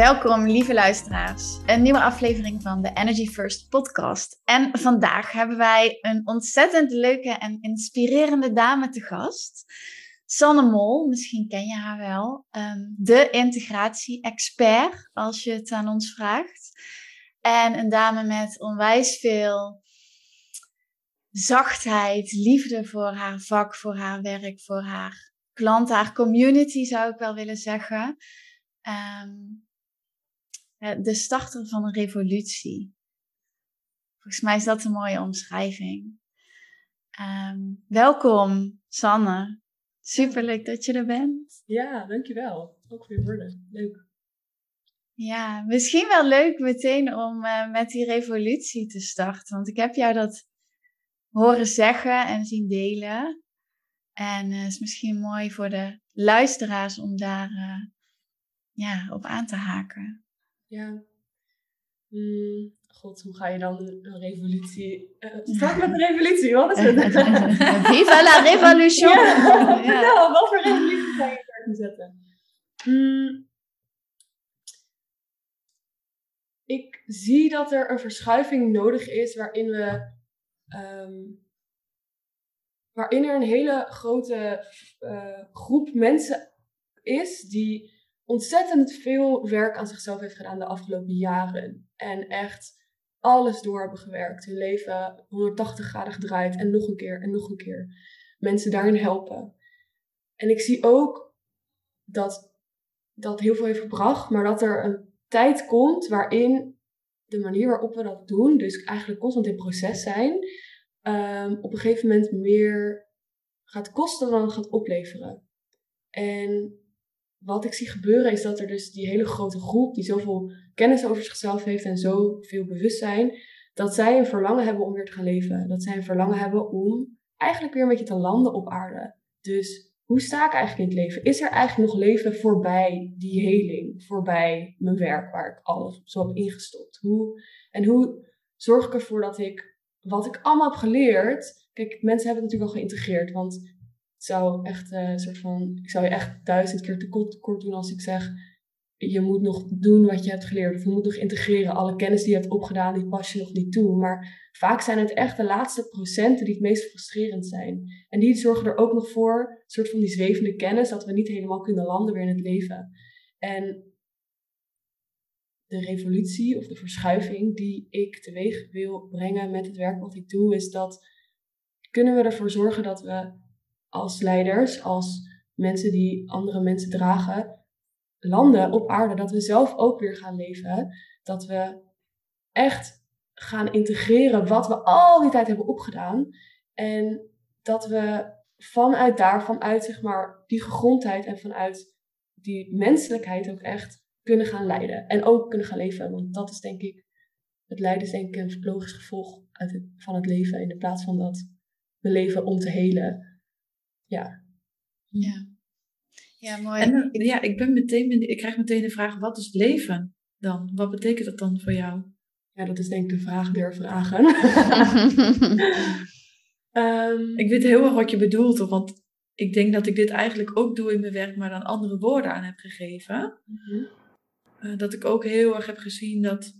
Welkom, lieve luisteraars. Een nieuwe aflevering van de Energy First podcast. En vandaag hebben wij een ontzettend leuke en inspirerende dame te gast. Sanne Mol, misschien ken je haar wel. Um, de integratie-expert, als je het aan ons vraagt. En een dame met onwijs veel zachtheid, liefde voor haar vak, voor haar werk, voor haar klanten, haar community zou ik wel willen zeggen. Um, de starter van een revolutie. Volgens mij is dat een mooie omschrijving. Um, welkom, Sanne. Superleuk dat je er bent. Ja, dankjewel. Ook voor je woorden. Leuk. Ja, misschien wel leuk meteen om uh, met die revolutie te starten. Want ik heb jou dat horen zeggen en zien delen. En het uh, is misschien mooi voor de luisteraars om daar uh, ja, op aan te haken. Ja. Mm, God, hoe ga je dan een revolutie... Uh, start met een revolutie, wat is het? Viva la revolution! Ja, ja. Nou, wat voor revolutie ga je werking zetten? Mm, ik zie dat er een verschuiving nodig is waarin we... Um, waarin er een hele grote uh, groep mensen is die ontzettend veel werk aan zichzelf heeft gedaan de afgelopen jaren. En echt alles door hebben gewerkt. Hun leven 180 graden gedraaid en nog een keer en nog een keer. Mensen daarin helpen. En ik zie ook dat dat heel veel heeft gebracht, maar dat er een tijd komt waarin de manier waarop we dat doen, dus eigenlijk constant in proces zijn, um, op een gegeven moment meer gaat kosten dan gaat opleveren. En wat ik zie gebeuren is dat er dus die hele grote groep die zoveel kennis over zichzelf heeft en zoveel bewustzijn, dat zij een verlangen hebben om weer te gaan leven. Dat zij een verlangen hebben om eigenlijk weer een beetje te landen op aarde. Dus hoe sta ik eigenlijk in het leven? Is er eigenlijk nog leven voorbij die heling, voorbij mijn werk waar ik alles zo heb ingestopt? Hoe, en hoe zorg ik ervoor dat ik wat ik allemaal heb geleerd. Kijk, mensen hebben het natuurlijk al geïntegreerd, want zou echt uh, soort van, ik zou je echt duizend keer tekort doen als ik zeg, je moet nog doen wat je hebt geleerd. Of je moet nog integreren. Alle kennis die je hebt opgedaan, die pas je nog niet toe. Maar vaak zijn het echt de laatste procenten die het meest frustrerend zijn. En die zorgen er ook nog voor, een soort van die zwevende kennis, dat we niet helemaal kunnen landen weer in het leven. En de revolutie of de verschuiving die ik teweeg wil brengen met het werk wat ik doe, is dat kunnen we ervoor zorgen dat we als leiders, als mensen die andere mensen dragen, landen op aarde, dat we zelf ook weer gaan leven. Dat we echt gaan integreren wat we al die tijd hebben opgedaan. En dat we vanuit daar, vanuit zeg maar die gegrondheid en vanuit die menselijkheid ook echt kunnen gaan leiden. En ook kunnen gaan leven. Want dat is denk ik, het lijden is denk ik een logisch gevolg uit van het leven. In de plaats van dat we leven om te helen ja. Ja. Ja, mooi. En, ja, ik, ben meteen, ik krijg meteen de vraag, wat is leven dan? Wat betekent dat dan voor jou? Ja, dat is denk ik de vraag der vragen. um, ik weet heel erg wat je bedoelt, want ik denk dat ik dit eigenlijk ook doe in mijn werk, maar dan andere woorden aan heb gegeven. Mm-hmm. uh, dat ik ook heel erg heb gezien dat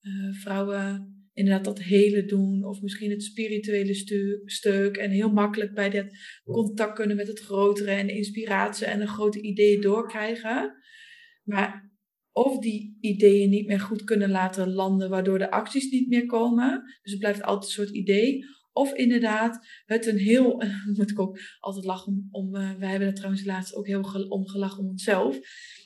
uh, vrouwen inderdaad dat hele doen. Of misschien het spirituele stu stuk. En heel makkelijk bij dat contact kunnen met het grotere en inspiratie en de grote ideeën doorkrijgen. Maar of die ideeën niet meer goed kunnen laten landen, waardoor de acties niet meer komen. Dus het blijft altijd een soort idee. Of inderdaad, het een heel, moet ik ook altijd lachen om, om uh, wij hebben er trouwens laatst ook heel om gelachen om onszelf.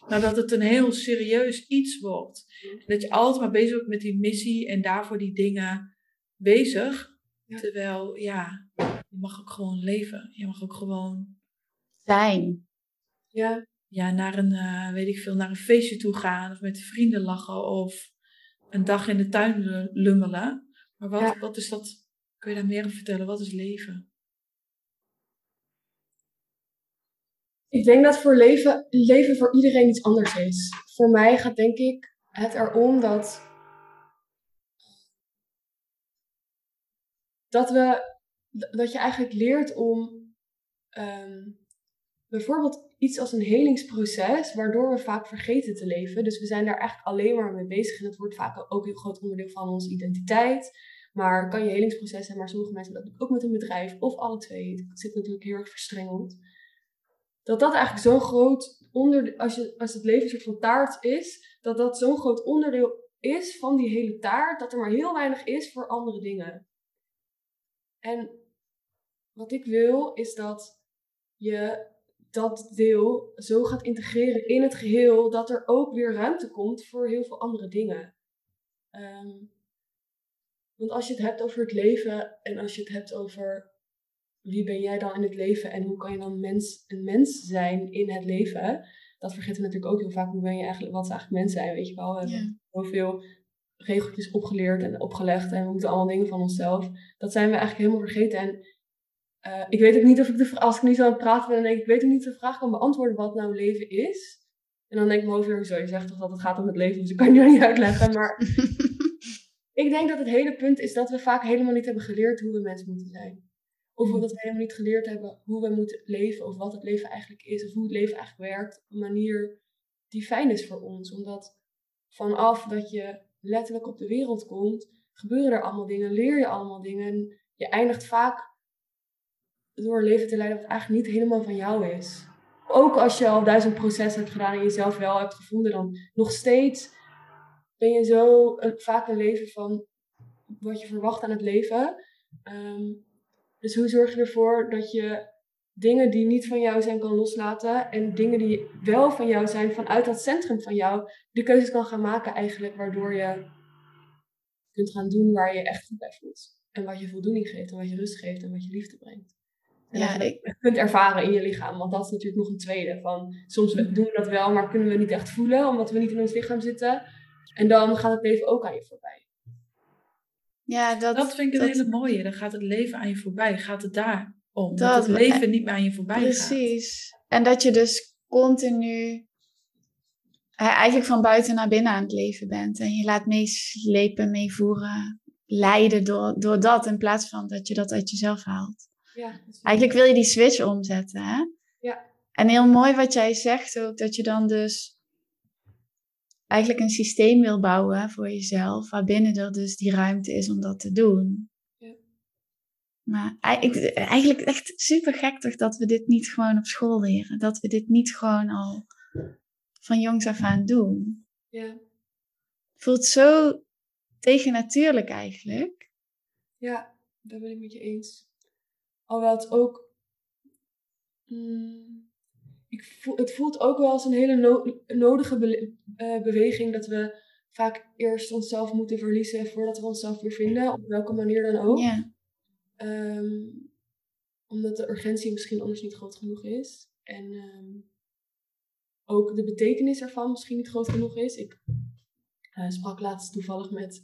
Maar dat het een heel serieus iets wordt. Dat je altijd maar bezig bent met die missie en daarvoor die dingen bezig. Terwijl, ja, je mag ook gewoon leven. Je mag ook gewoon Zijn. Ja. Ja, naar een, uh, weet ik veel, naar een feestje toe gaan of met vrienden lachen of een dag in de tuin lummelen. Maar wat, wat is dat? Kun je daar meer over vertellen? Wat is leven? Ik denk dat voor leven, leven voor iedereen iets anders is. Voor mij gaat denk ik het erom dat, dat, we, dat je eigenlijk leert om ehm, bijvoorbeeld iets als een helingsproces, waardoor we vaak vergeten te leven. Dus we zijn daar eigenlijk alleen maar mee bezig en het wordt vaak ook een groot onderdeel van onze identiteit. Maar kan je helingsproces zijn, maar sommige mensen dat ook met een bedrijf of alle twee. Het zit natuurlijk heel erg verstrengeld dat dat eigenlijk zo'n groot onderdeel, als, je, als het leven soort van taart is, dat dat zo'n groot onderdeel is van die hele taart, dat er maar heel weinig is voor andere dingen. En wat ik wil, is dat je dat deel zo gaat integreren in het geheel, dat er ook weer ruimte komt voor heel veel andere dingen. Ehm, want als je het hebt over het leven en als je het hebt over wie ben jij dan in het leven en hoe kan je dan mens, een mens zijn in het leven? Dat vergeten we natuurlijk ook heel vaak. Hoe ben je eigenlijk, wat eigenlijk mens zijn, weet je wel? We hebben zoveel regeltjes opgeleerd en opgelegd en we moeten allemaal dingen van onszelf. Dat zijn we eigenlijk helemaal vergeten. En uh, ik weet ook niet of ik de als ik niet zo aan het praten ben, dan denk ik, ik weet ook niet of de vraag kan beantwoorden wat nou leven is. En dan denk ik me over, zo, je zegt toch dat het gaat om het leven, dus ik kan je niet uitleggen. Maar ik denk dat het hele punt is dat we vaak helemaal niet hebben geleerd hoe we mens moeten zijn. Of mm. dat we helemaal niet geleerd hebben hoe we moeten leven, of wat het leven eigenlijk is, of hoe het leven eigenlijk werkt, op een manier die fijn is voor ons. Omdat vanaf dat je letterlijk op de wereld komt, gebeuren er allemaal dingen, leer je allemaal dingen. En je eindigt vaak door een leven te leiden wat eigenlijk niet helemaal van jou is. Ook als je al duizend processen hebt gedaan en jezelf wel hebt gevonden, dan nog steeds ben je zo vaak een leven van wat je verwacht aan het leven. Ehm, dus hoe zorg je ervoor dat je dingen die niet van jou zijn kan loslaten en dingen die wel van jou zijn vanuit dat centrum van jou, de keuzes kan gaan maken eigenlijk waardoor je kunt gaan doen waar je echt goed bij voelt. En wat je voldoening geeft en wat je rust geeft en wat je liefde brengt. En ja, dat je kunt ervaren in je lichaam, want dat is natuurlijk nog een tweede. Van, soms doen we dat wel, maar kunnen we niet echt voelen, omdat we niet in ons lichaam zitten. En dan gaat het leven ook aan je voorbij. Ja, dat, dat vind ik een hele mooie. Dan gaat het leven aan je voorbij. Gaat het daar om? Dat, het leven niet meer aan je voorbij precies. gaat. Precies. En dat je dus continu eigenlijk van buiten naar binnen aan het leven bent. En je laat meeslepen, meevoeren, leiden door, door dat. In plaats van dat je dat uit jezelf haalt. Ja, eigenlijk wil je die switch omzetten. Hè? Ja. En heel mooi wat jij zegt ook. Dat je dan dus eigenlijk een systeem wil bouwen voor jezelf, waarbinnen er dus die ruimte is om dat te doen. Ja. Maar eigenlijk echt super gek toch dat we dit niet gewoon op school leren. Dat we dit niet gewoon al van jongs af aan doen. Ja. Voelt zo tegennatuurlijk eigenlijk. Ja, daar ben ik met je eens. Alhoewel het ook... Mm, ik voel, het voelt ook wel als een hele nodige uh, beweging dat we vaak eerst onszelf moeten verliezen voordat we onszelf weer vinden, op welke manier dan ook. Ja. Um, omdat de urgentie misschien anders niet groot genoeg is. En um, ook de betekenis ervan misschien niet groot genoeg is. Ik uh, sprak laatst toevallig met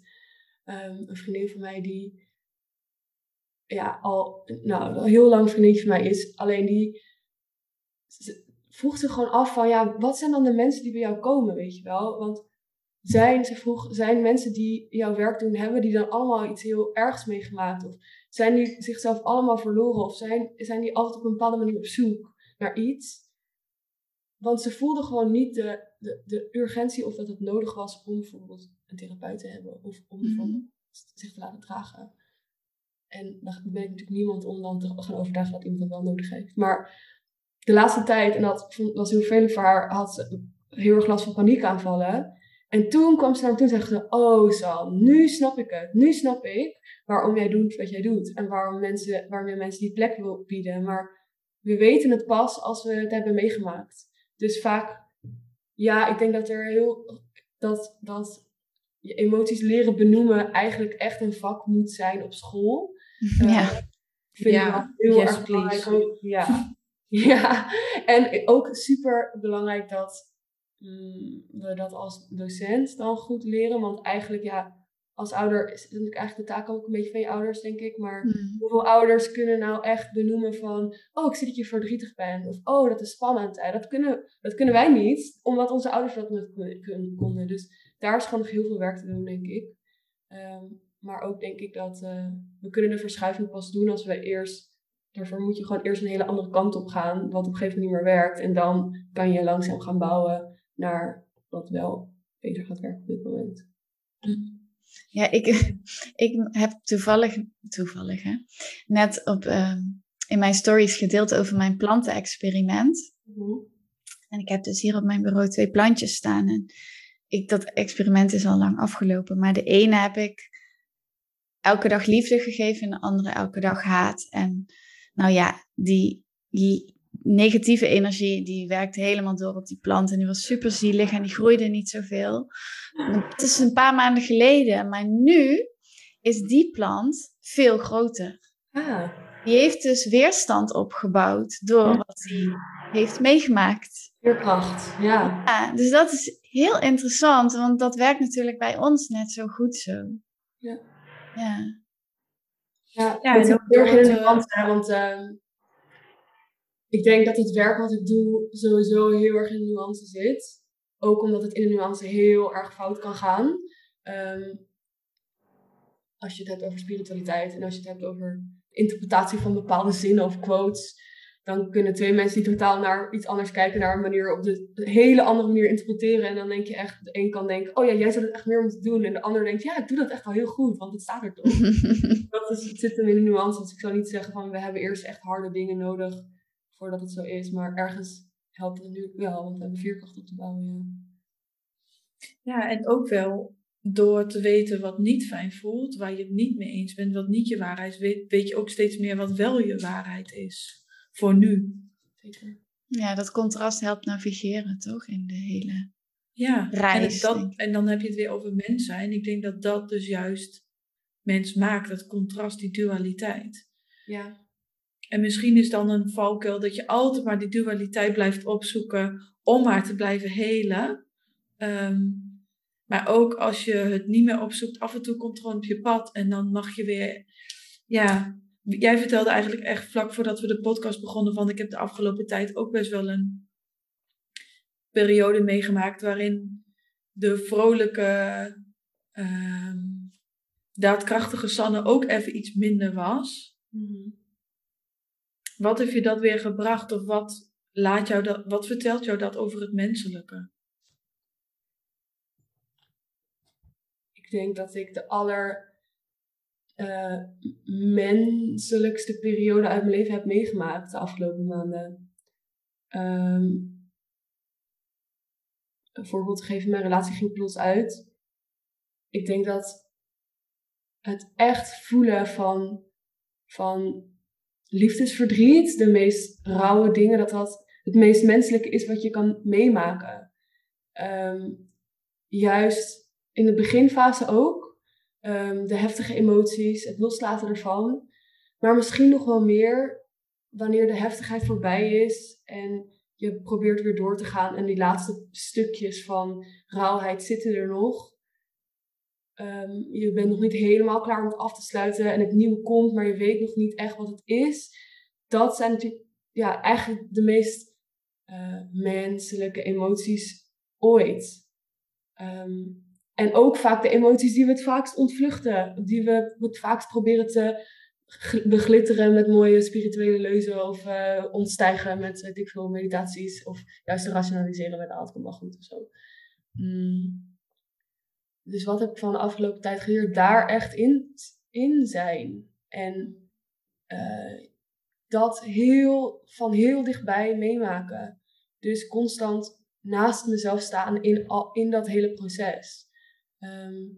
um, een vriendin van mij die ja, al, nou, al heel lang vriendinnetje van mij is. Alleen die vroeg ze gewoon af van, ja, wat zijn dan de mensen die bij jou komen, weet je wel? Want zijn, ze vroeg, zijn mensen die jouw werk doen, hebben die dan allemaal iets heel ergs meegemaakt? Of zijn die zichzelf allemaal verloren? Of zijn, zijn die altijd op een bepaalde manier op zoek naar iets? Want ze voelden gewoon niet de, de, de urgentie of dat het nodig was om bijvoorbeeld een therapeut te hebben. Of om mm zich te laten dragen. En daar ben ik natuurlijk niemand om dan te gaan overtuigen dat iemand dat wel nodig heeft. Maar de laatste tijd, en dat was heel veel voor haar, had ze heel erg last van paniekaanvallen. En toen kwam ze naar me toe en zei ze, oh Sal, nu snap ik het. Nu snap ik waarom jij doet wat jij doet. En waarom, mensen, waarom je mensen die plek wil bieden. Maar we weten het pas als we het hebben meegemaakt. Dus vaak, ja, ik denk dat er heel, dat, dat je emoties leren benoemen eigenlijk echt een vak moet zijn op school. Ja. Uh, vind ja. ik heel erg belangrijk. Ja. Ja, en ook super belangrijk dat mm, we dat als docent dan goed leren. Want eigenlijk, ja, als ouder is natuurlijk eigenlijk de taak ook een beetje van je ouders, denk ik. Maar Hmm. hoeveel ouders kunnen nou echt benoemen van... Oh, ik zie dat je verdrietig bent. Of oh, dat is spannend. Dat kunnen, dat kunnen wij niet, omdat onze ouders dat kun- konden. Dus daar is gewoon nog heel veel werk te doen, denk ik. Ehm, maar ook denk ik dat eh, we kunnen de verschuiving pas doen als we eerst... Daarvoor moet je gewoon eerst een hele andere kant op gaan, wat op een gegeven moment niet meer werkt. En dan kan je langzaam gaan bouwen naar wat wel beter gaat werken op dit moment. Ja, ik, ik heb toevallig, toevallig hè, net op, ehm, in mijn stories gedeeld over mijn plantenexperiment. En ik heb dus hier op mijn bureau twee plantjes staan. En ik, dat experiment is al lang afgelopen. Maar de ene heb ik elke dag liefde gegeven en de andere elke dag haat. En nou ja, die, die negatieve energie die werkte helemaal door op die plant. En die was super zielig en die groeide niet zoveel. Het is een paar maanden geleden. Maar nu is die plant veel groter. Ah, Die heeft dus weerstand opgebouwd door wat hij heeft meegemaakt. veerkracht. Ja. Ja, dus dat is heel interessant, want dat werkt natuurlijk bij ons net zo goed zo. Ja. Ja. Ja, Ja, dat is ook heel erg in de nuance, hè, want ehm, ik denk dat het werk wat ik doe sowieso heel erg in de nuance zit. Ook omdat het in de nuance heel erg fout kan gaan. Ehm, als je het hebt over spiritualiteit en als je het hebt over interpretatie van bepaalde zinnen of quotes, dan kunnen twee mensen die totaal naar iets anders kijken, naar een manier op de, een hele andere manier interpreteren. En dan denk je echt, de een kan denken, oh ja, jij zou het echt meer moeten doen. En de ander denkt, ja, ik doe dat echt wel heel goed, want het staat er toch. Dat is, het zit hem in de nuance. Dus ik zou niet zeggen van we hebben eerst echt harde dingen nodig voordat het zo is. Maar ergens helpt het nu wel, want we hebben veerkracht op te bouwen. Ja. Ja, en ook wel door te weten wat niet fijn voelt, waar je het niet mee eens bent, wat niet je waarheid is, weet, weet je ook steeds meer wat wel je waarheid is. Voor nu. Zeker. ja, dat contrast helpt navigeren toch in de hele. Ja, Reis, en, dat, en dan heb je het weer over mens zijn. Ik denk dat dat dus juist mens maakt, dat contrast, die dualiteit. Ja. En misschien is dan een valkuil dat je altijd maar die dualiteit blijft opzoeken om maar te blijven helen. Ehm, maar ook als je het niet meer opzoekt, af en toe komt er op je pad en dan mag je weer, ja, jij vertelde eigenlijk echt vlak voordat we de podcast begonnen van ik heb de afgelopen tijd ook best wel een periode meegemaakt waarin de vrolijke, ehm, daadkrachtige Sanne ook even iets minder was. Mhm. Wat heeft je dat weer gebracht of wat, laat jou dat, wat vertelt jou dat over het menselijke? Ik denk dat ik de aller eh, menselijkste periode uit mijn leven heb meegemaakt de afgelopen maanden. Ehm, een voorbeeld te geven, mijn relatie ging plots uit. Ik denk dat het echt voelen van, van liefdesverdriet, de meest rauwe dingen, dat dat het meest menselijke is wat je kan meemaken. Ehm, juist in de beginfase ook. Ehm, de heftige emoties, het loslaten ervan. Maar misschien nog wel meer wanneer de heftigheid voorbij is en je probeert weer door te gaan en die laatste stukjes van rauwheid zitten er nog. Ehm, je bent nog niet helemaal klaar om het af te sluiten en het nieuwe komt, maar je weet nog niet echt wat het is. Dat zijn natuurlijk ja, eigenlijk de meest eh, menselijke emoties ooit. Ehm, en ook vaak de emoties die we het vaakst ontvluchten, die we het vaakst proberen te gl- beglitteren met mooie spirituele leuzen of eh, ontstijgen met weet veel meditaties of juist te rationaliseren met ah, het goed of zo. Mm. Dus wat heb ik van de afgelopen tijd geleerd? Daar echt in, in zijn. En eh, dat heel, van heel dichtbij meemaken. Dus constant naast mezelf staan in, in dat hele proces. Ehm,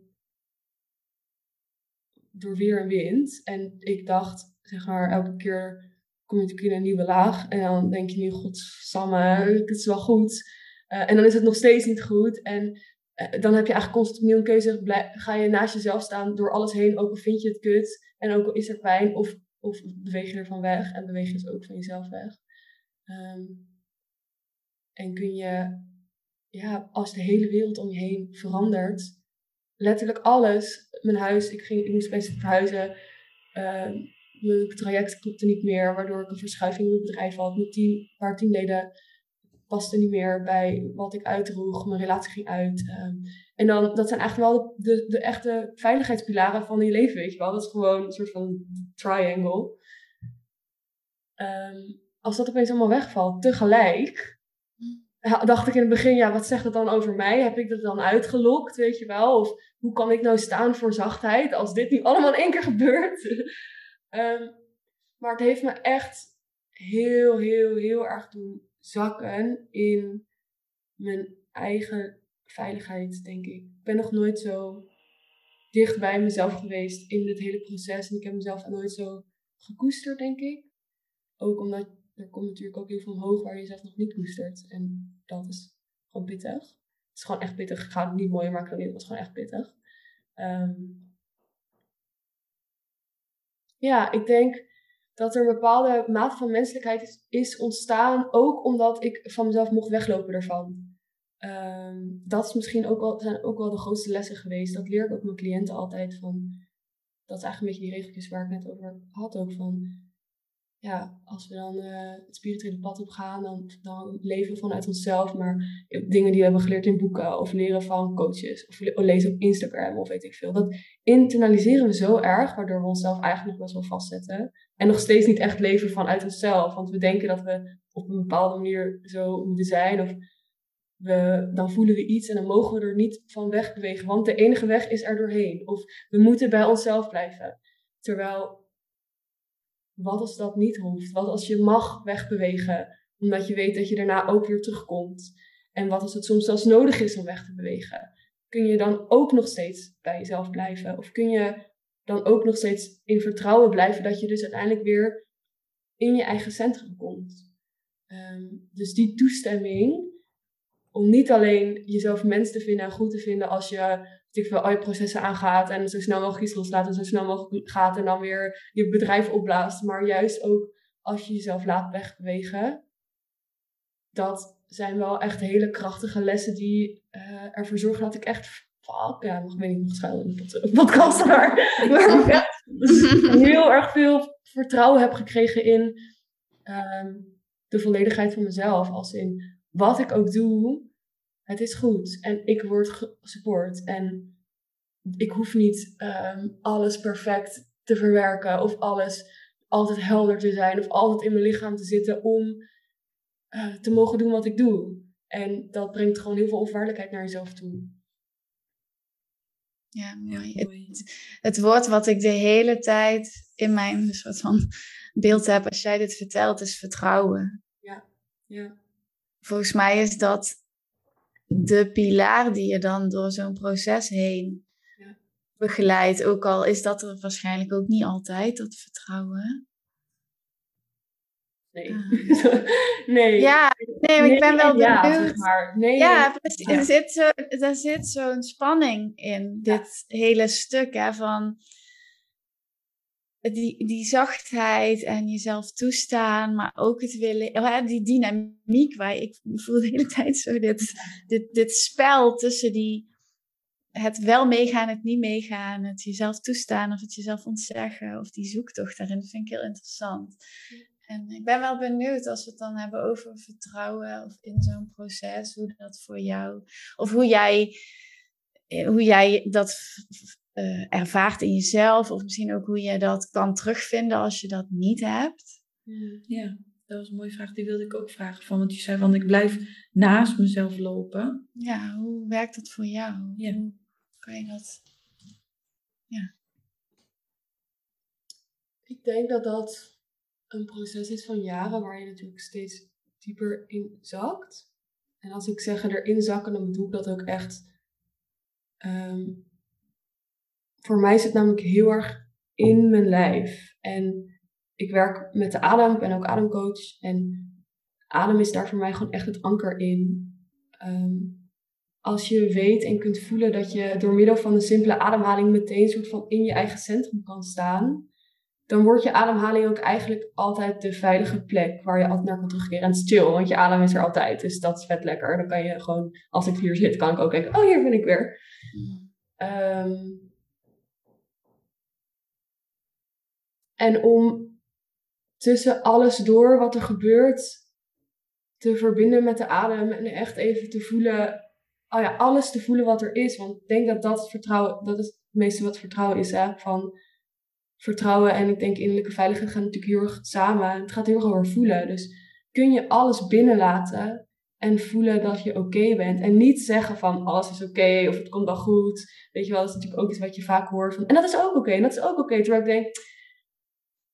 door weer en wind. En ik dacht, zeg maar, elke keer kom je natuurlijk in een nieuwe laag. En dan denk je nu, godsamme, het is wel goed. Eh, en dan is het nog steeds niet goed. En eh, dan heb je eigenlijk constant opnieuw een keuze. Ga je naast jezelf staan door alles heen, ook al vind je het kut. En ook al is er pijn, of, of beweeg je ervan weg. En beweeg je dus ook van jezelf weg. Ehm, en kun je, ja, als de hele wereld om je heen verandert, letterlijk alles, mijn huis, ik, ging, ik moest best verhuizen, uh, mijn traject klopte niet meer, waardoor ik een verschuiving in mijn bedrijf had. Mijn team, een paar teamleden paste niet meer bij wat ik uitdroeg, mijn relatie ging uit. Ehm, en dan, dat zijn eigenlijk wel de, de, echte veiligheidspilaren van je leven, weet je wel. Dat is gewoon een soort van triangle. Um, als dat opeens allemaal wegvalt, tegelijk, dacht ik in het begin, ja, wat zegt het dan over mij? Heb ik dat dan uitgelokt, weet je wel? Of hoe kan ik nou staan voor zachtheid als dit nu allemaal in één keer gebeurt? um, maar het heeft me echt heel, heel, heel erg doen zakken in mijn eigen veiligheid, denk ik. Ik ben nog nooit zo dicht bij mezelf geweest in dit hele proces. En ik heb mezelf nooit zo gekoesterd, denk ik. Ook omdat er komt natuurlijk ook heel veel omhoog waar je jezelf nog niet koestert. En dat is gewoon pittig. Het is gewoon echt pittig. Ik ga het niet mooier maken dan dit. Het was gewoon echt pittig. Um, ja, ik denk dat er een bepaalde mate van menselijkheid is, is ontstaan. Ook omdat ik van mezelf mocht weglopen ervan. Um, dat is misschien ook wel, zijn ook wel de grootste lessen geweest. Dat leer ik ook mijn cliënten altijd van. Dat is eigenlijk een beetje die regeltjes waar ik net over had ook van ja, als we dan uh, het spirituele pad op gaan, dan, dan leven we vanuit onszelf. Maar dingen die we hebben geleerd in boeken of leren van coaches of lezen op Instagram of weet ik veel. Dat internaliseren we zo erg, waardoor we onszelf eigenlijk nog best wel vastzetten. En nog steeds niet echt leven vanuit onszelf. Want we denken dat we op een bepaalde manier zo moeten zijn. Of we, dan voelen we iets en dan mogen we er niet van wegbewegen. Want de enige weg is er doorheen. Of we moeten bij onszelf blijven. Terwijl wat als dat niet hoeft? Wat als je mag wegbewegen, omdat je weet dat je daarna ook weer terugkomt? En wat als het soms zelfs nodig is om weg te bewegen? Kun je dan ook nog steeds bij jezelf blijven? Of kun je dan ook nog steeds in vertrouwen blijven dat je dus uiteindelijk weer in je eigen centrum komt? Ehm, dus die toestemming om niet alleen jezelf mens te vinden en goed te vinden als je ik veel, al je processen aangaat en zo snel mogelijk iets loslaat en zo snel mogelijk gaat en dan weer je bedrijf opblaast. Maar juist ook als je jezelf laat wegbewegen, dat zijn wel echt hele krachtige lessen die uh, ervoor zorgen dat ik echt, fuck, ja, mag, weet niet, nog schuilen in de podcast, maar, maar heel erg veel vertrouwen heb gekregen in um, de volledigheid van mezelf. Als in wat ik ook doe, het is goed en ik word gesupport en ik hoef niet um, alles perfect te verwerken of alles altijd helder te zijn of altijd in mijn lichaam te zitten om uh, te mogen doen wat ik doe. En dat brengt gewoon heel veel onvaarlijkheid naar jezelf toe. Ja, mooi. Ja, mooi. Het, het, woord wat ik de hele tijd in mijn soort van beeld heb als jij dit vertelt, is vertrouwen. Ja, ja. Volgens mij is dat de pilaar die je dan door zo'n proces heen ja. begeleidt. Ook al is dat er waarschijnlijk ook niet altijd, dat vertrouwen. Nee. Uh. nee. Ja, nee, ik ben wel benieuwd. Ja, zeg maar. nee, ja, precies. Er zit, zo, er zit zo'n spanning in, dit hele stuk hè, van die, die zachtheid en jezelf toestaan, maar ook het willen, die dynamiek waar ik voel de hele tijd zo dit, dit, dit spel tussen die, het wel meegaan, het niet meegaan, het jezelf toestaan of het jezelf ontzeggen of die zoektocht daarin, dat vind ik heel interessant. En ik ben wel benieuwd als we het dan hebben over vertrouwen of in zo'n proces, hoe dat voor jou, of hoe jij, hoe jij dat uh, ervaart in jezelf. Of misschien ook hoe je dat kan terugvinden als je dat niet hebt. Ja, dat was een mooie vraag. Die wilde ik ook vragen. Van, want je zei van ik blijf naast mezelf lopen. Ja, hoe werkt dat voor jou? Ja. Hoe kan je dat... Ja. Ik denk dat dat een proces is van jaren waar je natuurlijk steeds dieper in zakt. En als ik zeg erin zakken, dan bedoel ik dat ook echt um, voor mij zit namelijk heel erg in mijn lijf. En ik werk met de adem, ik ben ook ademcoach. En adem is daar voor mij gewoon echt het anker in. Ehm, als je weet en kunt voelen dat je door middel van een simpele ademhaling meteen soort van in je eigen centrum kan staan, dan wordt je ademhaling ook eigenlijk altijd de veilige plek waar je altijd naar kan terugkeren. En chill, want je adem is er altijd. Dus dat is vet lekker. Dan kan je gewoon, als ik hier zit, kan ik ook denken, oh hier ben ik weer. Ehm, en om tussen alles door wat er gebeurt te verbinden met de adem en echt even te voelen, oh ja, alles te voelen wat er is. Want ik denk dat dat het vertrouwen, dat is het meeste wat vertrouwen is, hè, van vertrouwen en ik denk innerlijke veiligheid gaan natuurlijk heel erg samen. Het gaat heel erg over voelen. Dus kun je alles binnenlaten en voelen dat je oké bent. En niet zeggen van alles is oké of het komt wel goed. Weet je wel, dat is natuurlijk ook iets wat je vaak hoort. Van, en dat is ook oké en dat is ook oké. Terwijl ik denk,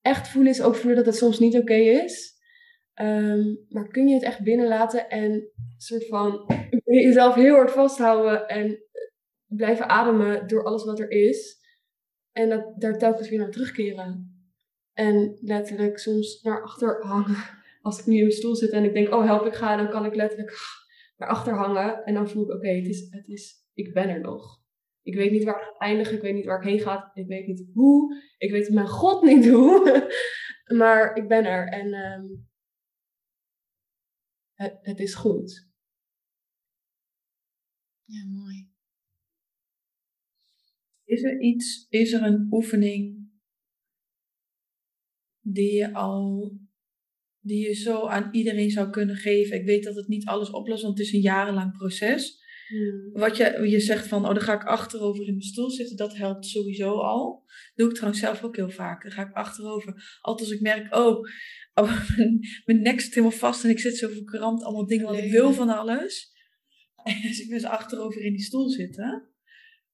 echt voelen is ook voelen dat het soms niet oké is. Ehm, maar kun je het echt binnenlaten en soort van jezelf heel hard vasthouden en blijven ademen door alles wat er is. En dat, daar telkens weer naar terugkeren. En letterlijk soms naar achter hangen. Als ik nu in mijn stoel zit en ik denk, oh help, ik ga, dan kan ik letterlijk naar achter hangen. En dan voel ik, oké, het, is, het is, ik ben er nog. Ik weet niet waar het gaat eindigen, ik weet niet waar ik heen ga, ik weet niet hoe. Ik weet mijn god niet hoe. maar ik ben er en ehm, het, het is goed. Ja, mooi. Is er iets, is er een oefening die je al, die je zo aan iedereen zou kunnen geven? Ik weet dat het niet alles oplost, want het is een jarenlang proces. Hmm. Wat je, je zegt van, oh dan ga ik achterover in mijn stoel zitten, dat helpt sowieso al. Dat doe ik trouwens zelf ook heel vaak. Dan ga ik achterover. Altijd als ik merk, oh, oh mijn, nek zit helemaal vast en ik zit zo verkrampt, allemaal dingen wat ik wil van alles. Dus ik ben achterover in die stoel zitten.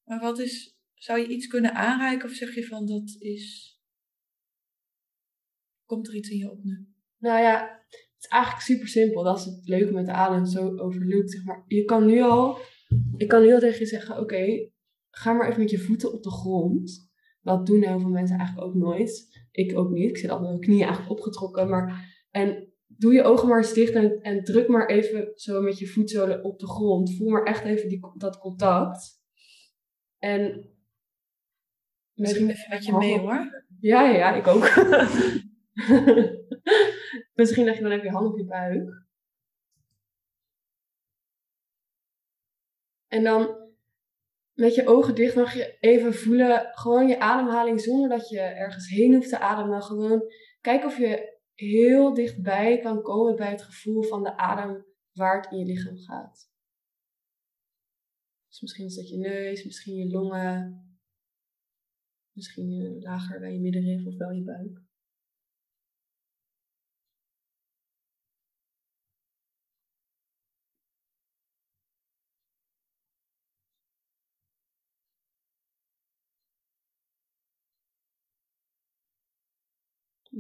Maar wat is, zou je iets kunnen aanreiken of zeg je van dat is. Komt er iets in je op nu? Nou ja, is eigenlijk super simpel. Dat is het leuke met de adem, zo overlukt. Zeg maar. Je kan nu al, ik kan nu al tegen je zeggen: oké, ga maar even met je voeten op de grond. Dat doen heel veel mensen eigenlijk ook nooit. Ik ook niet. Ik zit altijd met mijn knieën eigenlijk opgetrokken. Maar, en doe je ogen maar eens dicht en, en druk maar even zo met je voetzolen op de grond. Voel maar echt even die, dat contact. En Misschien even met je mee hoor. Ja, ja, ik ook. Misschien leg je dan even je hand op je buik. En dan met je ogen dicht mag je even voelen, gewoon je ademhaling zonder dat je ergens heen hoeft te ademen. Gewoon kijk of je heel dichtbij kan komen bij het gevoel van de adem waar het in je lichaam gaat. Dus misschien is dat je neus, misschien je longen, Misschien lager bij je middenrif of wel je buik.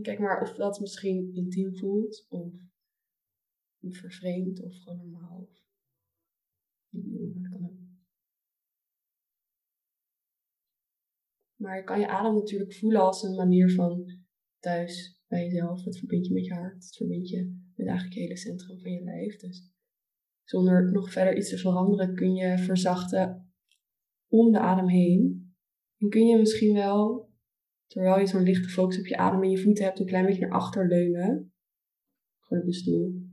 Kijk maar of dat misschien intiem voelt, of vervreemd, of gewoon normaal. Maar je kan je adem natuurlijk voelen als een manier van thuis bij jezelf. Het verbindt je met je hart. Het verbindt je met eigenlijk het hele centrum van je lijf. Dus zonder nog verder iets te veranderen kun je verzachten om de adem heen. En kun je misschien wel, terwijl je zo'n lichte focus op je adem en je voeten hebt, een klein beetje naar achter leunen. Gewoon op de stoel.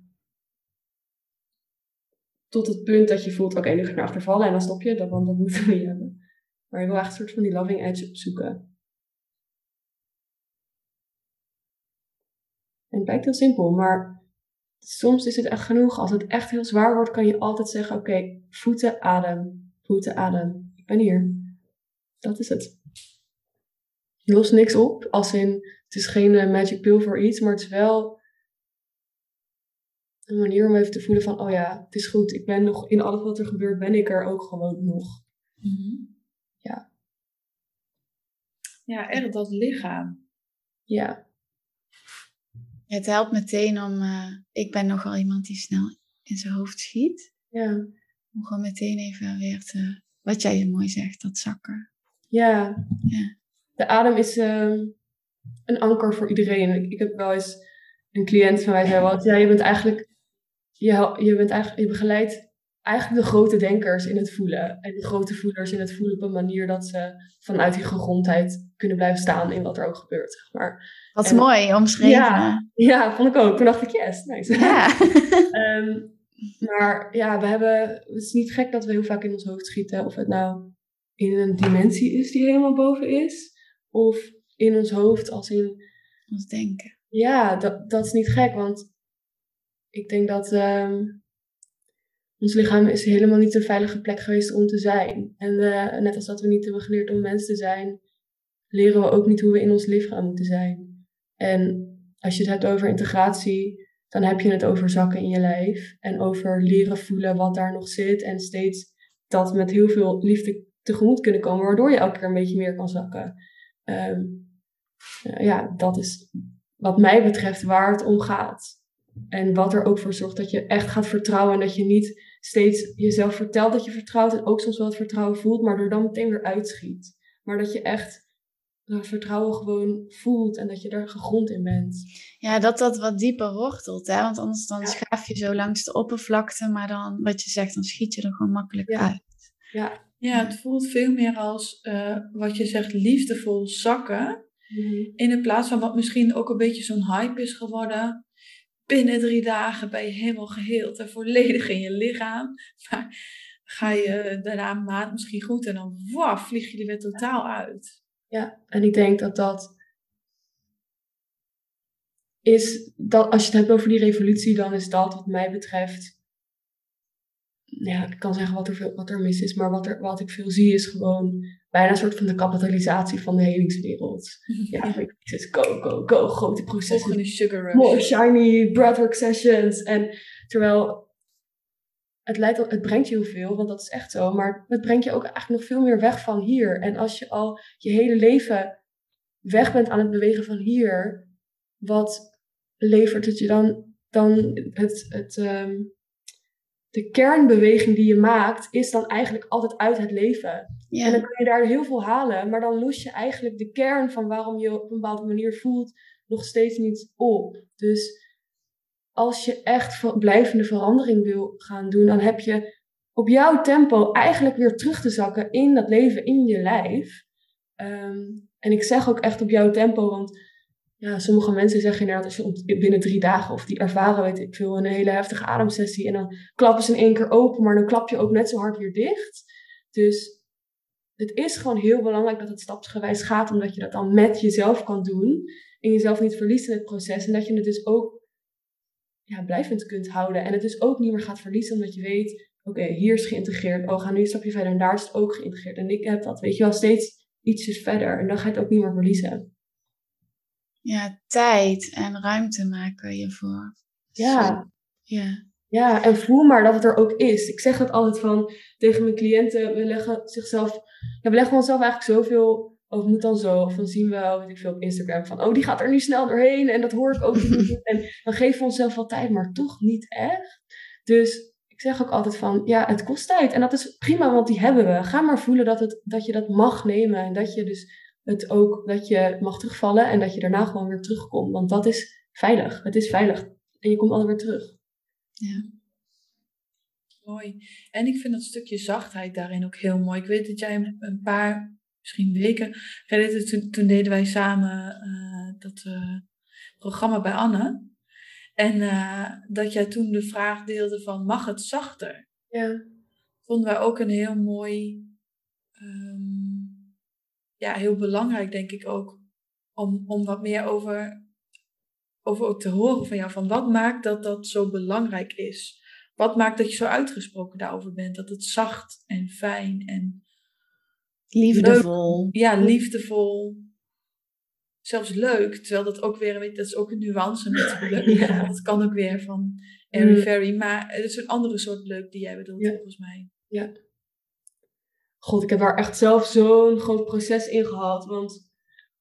Tot het punt dat je voelt, oké, nu ga ik naar achter vallen en dan stop je. Dat, want dat moeten we niet hebben. Maar je wil echt een soort van die loving edge opzoeken. En het lijkt heel simpel, maar soms is het echt genoeg. Als het echt heel zwaar wordt, kan je altijd zeggen: Oké, voeten, adem, voeten, adem. Ik ben hier. Dat is het. Je lost niks op, als in het is geen eh, magic pill voor iets, maar het is wel een manier om even te voelen van: Oh ja, het is goed. Ik ben nog in alles wat er gebeurt, ben ik er ook gewoon nog. Mm ja. Ja, echt dat lichaam. Ja. Het helpt meteen om, uh, ik ben nogal iemand die snel in zijn hoofd schiet. Ja. Om gewoon meteen even weer te, wat jij mooi zegt, dat zakken. Ja. ja. De adem is uh, een anker voor iedereen. Ik, heb wel eens een cliënt van mij zei wat, ja, je bent eigenlijk, je, je bent eigenlijk, je begeleidt eigenlijk de grote denkers in het voelen. En de grote voelers in het voelen op een manier dat ze vanuit die gegrondheid kunnen blijven staan in wat er ook gebeurt. Zeg maar. Wat mooi omschreven. Ja, ja, vond ik ook. Toen dacht ik, yes, nice. Ja. Ehm, maar ja, we hebben, het is niet gek dat we heel vaak in ons hoofd schieten. Of het nou in een dimensie is die helemaal boven is. Of in ons hoofd als in... Ons denken. Ja, dat, dat is niet gek. Want ik denk dat ehm, ons lichaam is helemaal niet een veilige plek geweest om te zijn. En net als dat we niet hebben geleerd om mens te zijn, leren we ook niet hoe we in ons lichaam moeten zijn. En als je het hebt over integratie, dan heb je het over zakken in je lijf. En over leren voelen wat daar nog zit. En steeds dat met heel veel liefde tegemoet kunnen komen, waardoor je elke keer een beetje meer kan zakken. Ehm, ja, dat is wat mij betreft waar het om gaat. En wat er ook voor zorgt dat je echt gaat vertrouwen en dat je niet steeds jezelf vertelt dat je vertrouwt en ook soms wel het vertrouwen voelt, maar er dan meteen weer uitschiet. Maar dat je echt dat vertrouwen gewoon voelt en dat je er gegrond in bent. Ja, dat dat wat dieper wortelt, hè? want anders dan schaaf je zo langs de oppervlakte, maar dan, wat je zegt, dan schiet je er gewoon makkelijk uit. Ja. Ja, het voelt veel meer als, uh, wat je zegt, liefdevol zakken. Mhm. In de plaats van wat misschien ook een beetje zo'n hype is geworden. Binnen drie dagen ben je helemaal geheeld en volledig in je lichaam. Maar ga je daarna een maand misschien goed en dan waf, vlieg je er weer totaal uit. Ja, en ik denk dat dat is, dat als je het hebt over die revolutie, dan is dat wat mij betreft, ja, ik kan zeggen wat er, veel, wat er mis is, maar wat, er, wat ik veel zie is gewoon bijna een soort van de kapitalisatie van de helingswereld. Ja, ik is go, go, go, grote processen. sugar rush. More shiny breathwork sessions. En terwijl het, leidt, het brengt je heel veel, want dat is echt zo. Maar het brengt je ook eigenlijk nog veel meer weg van hier. En als je al je hele leven weg bent aan het bewegen van hier, wat levert het je dan? Dan het, het, ehm, de kernbeweging die je maakt, is dan eigenlijk altijd uit het leven. En dan kan je daar heel veel halen, maar dan los je eigenlijk de kern van waarom je op een bepaalde manier voelt nog steeds niet op. Dus als je echt blijvende verandering wil gaan doen, dan heb je op jouw tempo eigenlijk weer terug te zakken in dat leven, in je lijf. Ehm, en ik zeg ook echt op jouw tempo, want ja, sommige mensen zeggen inderdaad, als je binnen drie dagen of die ervaren, weet ik veel, een hele heftige ademsessie en dan klappen ze in één keer open, maar dan klap je ook net zo hard weer dicht. Dus het is gewoon heel belangrijk dat het stapsgewijs gaat, omdat je dat dan met jezelf kan doen en jezelf niet verliest in het proces en dat je het dus ook ja, blijvend kunt houden. En het dus ook niet meer gaat verliezen, omdat je weet, oké, hier is geïntegreerd. Oh, ga nu een stapje verder en daar is het ook geïntegreerd. En ik heb dat, weet je wel, steeds ietsjes verder. En dan ga je het ook niet meer verliezen. Ja, tijd en ruimte maken je voor. Ja. Ja. Ja, en voel maar dat het er ook is. Ik zeg het altijd van tegen mijn cliënten. We leggen zichzelf, ja, we leggen onszelf eigenlijk zoveel of het moet dan zo. Of dan zien we, weet ik veel, op Instagram van, oh, die gaat er nu snel doorheen. En dat hoor ik ook niet. en dan geven we onszelf wel tijd, maar toch niet echt. Dus ik zeg ook altijd van, ja, het kost tijd. En dat is prima, want die hebben we. Ga maar voelen dat, het, dat je dat mag nemen. En dat je dus het ook, dat je mag terugvallen. En dat je daarna gewoon weer terugkomt. Want dat is veilig. Het is veilig. En je komt altijd weer terug. Ja. Mooi. En ik vind dat stukje zachtheid daarin ook heel mooi. Ik weet dat jij een paar misschien weken geleden, toen, toen deden wij samen uh, dat uh, programma bij Anne. En uh, dat jij toen de vraag deelde van, mag het zachter? Ja. Vonden wij ook een heel mooi, ja, heel belangrijk denk ik ook, om, om wat meer over, over te horen van jou. Van wat maakt dat dat zo belangrijk is? Wat maakt dat je zo uitgesproken daarover bent? Dat het zacht en fijn en Liefdevol. ja, liefdevol. Zelfs leuk. Terwijl dat ook weer, weet, dat is ook een nuance natuurlijk. ja. Dat kan ook weer van airy fairy. Mm. Maar het is een andere soort leuk die jij bedoelt, volgens mij. Ja. God, ik heb daar echt zelf zo'n groot proces in gehad. Want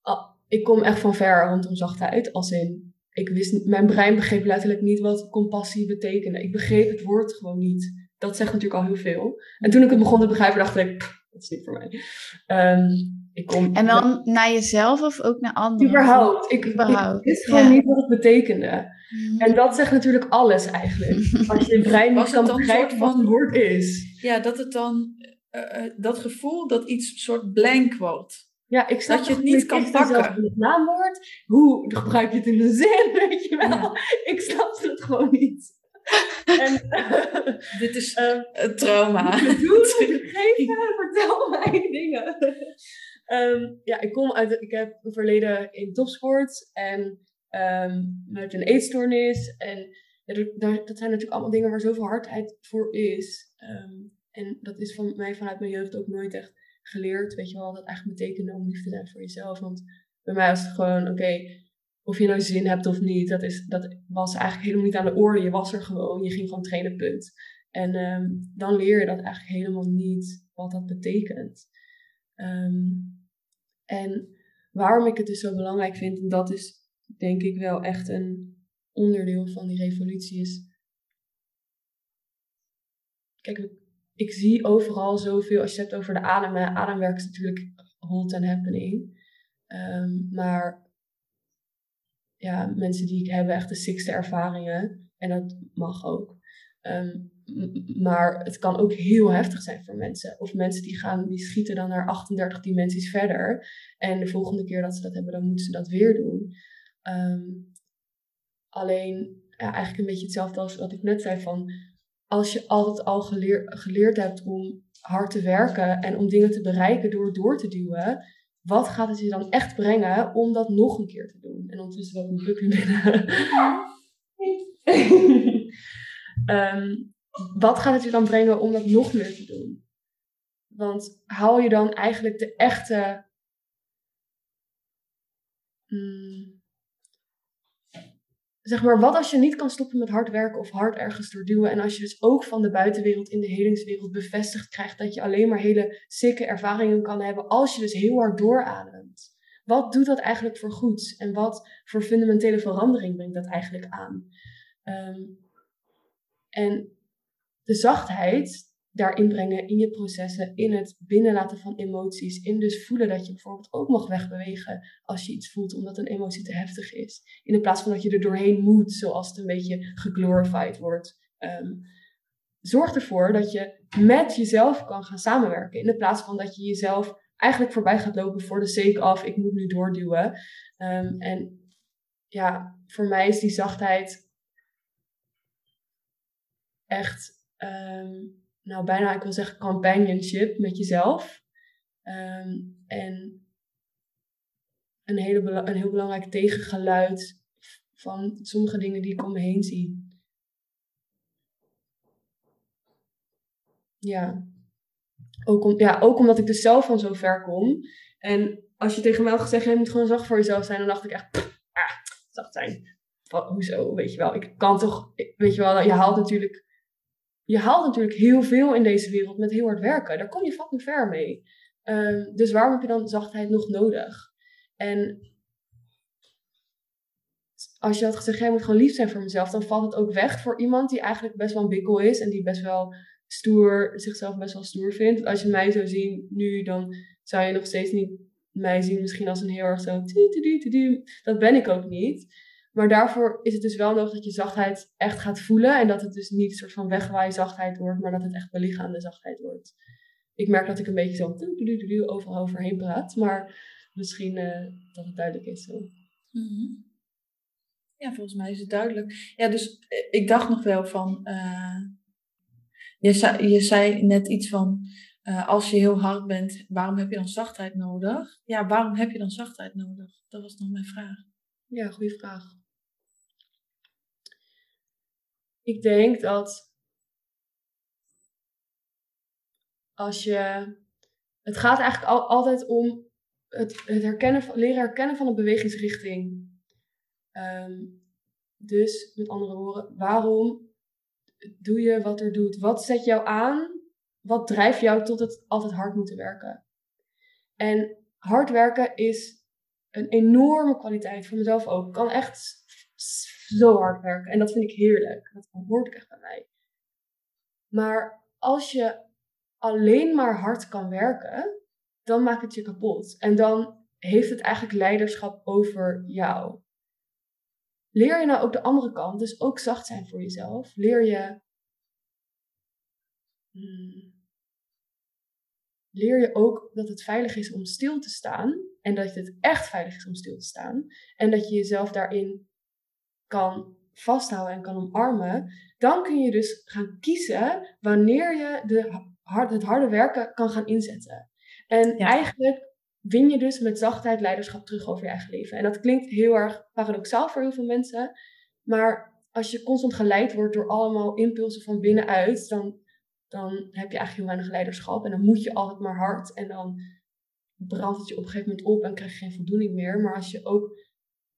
ah, ik kom echt van ver rondom zachtheid. Als in, ik wist mijn brein begreep letterlijk niet wat compassie betekende. Ik begreep het woord gewoon niet. Dat zegt natuurlijk al heel veel. En toen ik het begon te begrijpen, dacht ik, dat is niet voor mij. Ehm, Ik kom, En dan naar jezelf of ook naar anderen? Überhaupt. Ik, Überhaupt, ik wist gewoon ja. niet wat het betekende. Mhm. En dat zegt natuurlijk alles eigenlijk. Als je brein niet het kan begrijpen soort wat van- een woord is. Ja, dat het dan, eh, eh, dat gevoel dat iets soort blank wordt. Ja, ik snap Dat je het niet kan pakken. het naamwoord. Hoe gebruik je het in een zin, weet je wel? Ja. Ik snapte het gewoon niet. En Dit is ehm, een trauma. doen, geven, vertel mij dingen. Ehm, ja, ik kom uit, ik heb een verleden in topsport en ehm, met een eetstoornis. En ja, dat- dat zijn natuurlijk allemaal dingen waar zoveel hardheid voor is. Ehm, en dat is van mij vanuit mijn jeugd ook nooit echt geleerd. Weet je wel, dat eigenlijk betekende om lief te zijn voor jezelf. Want bij mij was het gewoon, oké, of je nou zin hebt of niet, dat, is, dat was eigenlijk helemaal niet aan de orde. Je was er gewoon, je ging gewoon trainen, punt. En ehm, dan leer je dat eigenlijk helemaal niet wat dat betekent. Ehm, en waarom ik het dus zo belangrijk vind, en dat is denk ik wel echt een onderdeel van die revolutie, is. Kijk, ik zie overal zoveel, als je het hebt over de adem, ademwerk is natuurlijk hot and happening. Ehm, maar ja, mensen die ik hebben echt de sixte ervaringen. En dat mag ook. Ehm, maar het kan ook heel heftig zijn voor mensen. Of mensen die gaan, die schieten dan naar 38 dimensies verder. En de volgende keer dat ze dat hebben, dan moeten ze dat weer doen. Ehm, alleen, ja, eigenlijk een beetje hetzelfde als wat ik net zei van... Als je altijd al geleer, geleerd hebt om hard te werken en om dingen te bereiken door door te duwen... Wat gaat het je dan echt brengen om dat nog een keer te doen? En ondertussen wel een puppy binnen. Ehm, wat gaat het je dan brengen om dat nog meer te doen? Want haal je dan eigenlijk de echte. mm, zeg maar, wat als je niet kan stoppen met hard werken of hard ergens doorduwen. En als je dus ook van de buitenwereld in de helingswereld bevestigd krijgt dat je alleen maar hele sikke ervaringen kan hebben als je dus heel hard doorademt. Wat doet dat eigenlijk voor goeds? En wat voor fundamentele verandering brengt dat eigenlijk aan? Ehm, en de zachtheid daarin brengen in je processen, in het binnenlaten van emoties, in dus voelen dat je bijvoorbeeld ook mag wegbewegen als je iets voelt omdat een emotie te heftig is. In plaats van dat je er doorheen moet, zoals het een beetje geglorified wordt. Ehm, zorg ervoor dat je met jezelf kan gaan samenwerken. In plaats van dat je jezelf eigenlijk voorbij gaat lopen voor de sake of ik moet nu doorduwen. Ehm, en ja, voor mij is die zachtheid echt, ehm, nou bijna, ik wil zeggen companionship met jezelf. Ehm, en een, hele, een heel belangrijk tegengeluid van sommige dingen die ik om me heen zie. Ja. Ook, om, ja, ook omdat ik dus zelf van zo ver kom. En als je tegen mij had gezegd, je moet gewoon zacht voor jezelf zijn, dan dacht ik echt, ah, zacht zijn. Hoezo, weet je wel. Ik kan toch, weet je wel, je haalt natuurlijk, je haalt natuurlijk heel veel in deze wereld met heel hard werken. Daar kom je fucking ver mee. Ehm, dus waarom heb je dan zachtheid nog nodig? En als je had gezegd, jij moet gewoon lief zijn voor mezelf, dan valt het ook weg voor iemand die eigenlijk best wel een bikkel is en die best wel stoer, zichzelf best wel stoer vindt. Als je mij zou zien nu, dan zou je nog steeds niet mij zien misschien als een heel erg zo... Dat ben ik ook niet. Maar daarvoor is het dus wel nodig dat je zachtheid echt gaat voelen. En dat het dus niet een soort van wegwaaien zachtheid wordt, maar dat het echt belichaamde zachtheid wordt. Ik merk dat ik een beetje zo overal overheen praat. Maar misschien eh, dat het duidelijk is zo. Mhm. Ja, volgens mij is het duidelijk. Ja, dus eh, ik dacht nog wel van. eh, je, zei, je zei net iets van. als je heel hard bent, waarom heb je dan zachtheid nodig? Ja, waarom heb je dan zachtheid nodig? Dat was nog mijn vraag. Ja, goede vraag. Ik denk dat als je. Het gaat eigenlijk al, altijd om het, het herkennen leren herkennen van een bewegingsrichting. Ehm, dus met andere woorden, waarom doe je wat er doet? Wat zet jou aan? Wat drijft jou tot het altijd hard moeten werken? En hard werken is een enorme kwaliteit voor mezelf ook. Ik kan echt zo hard werken. En dat vind ik heerlijk. Dat hoort ook echt bij mij. Maar als je alleen maar hard kan werken, dan maakt het je kapot. En dan heeft het eigenlijk leiderschap over jou. Leer je nou ook de andere kant, dus ook zacht zijn voor jezelf. Leer je. Hmm, leer je ook dat het veilig is om stil te staan. En dat het echt veilig is om stil te staan. En dat je jezelf daarin kan vasthouden en kan omarmen. Dan kun je dus gaan kiezen wanneer je de, het harde werken kan gaan inzetten. En eigenlijk win je dus met zachtheid leiderschap terug over je eigen leven. En dat klinkt heel erg paradoxaal voor heel veel mensen. Maar als je constant geleid wordt door allemaal impulsen van binnenuit, dan, dan heb je eigenlijk heel weinig leiderschap. En dan moet je altijd maar hard. En dan brandt het je op een gegeven moment op en krijg je geen voldoening meer. Maar als je ook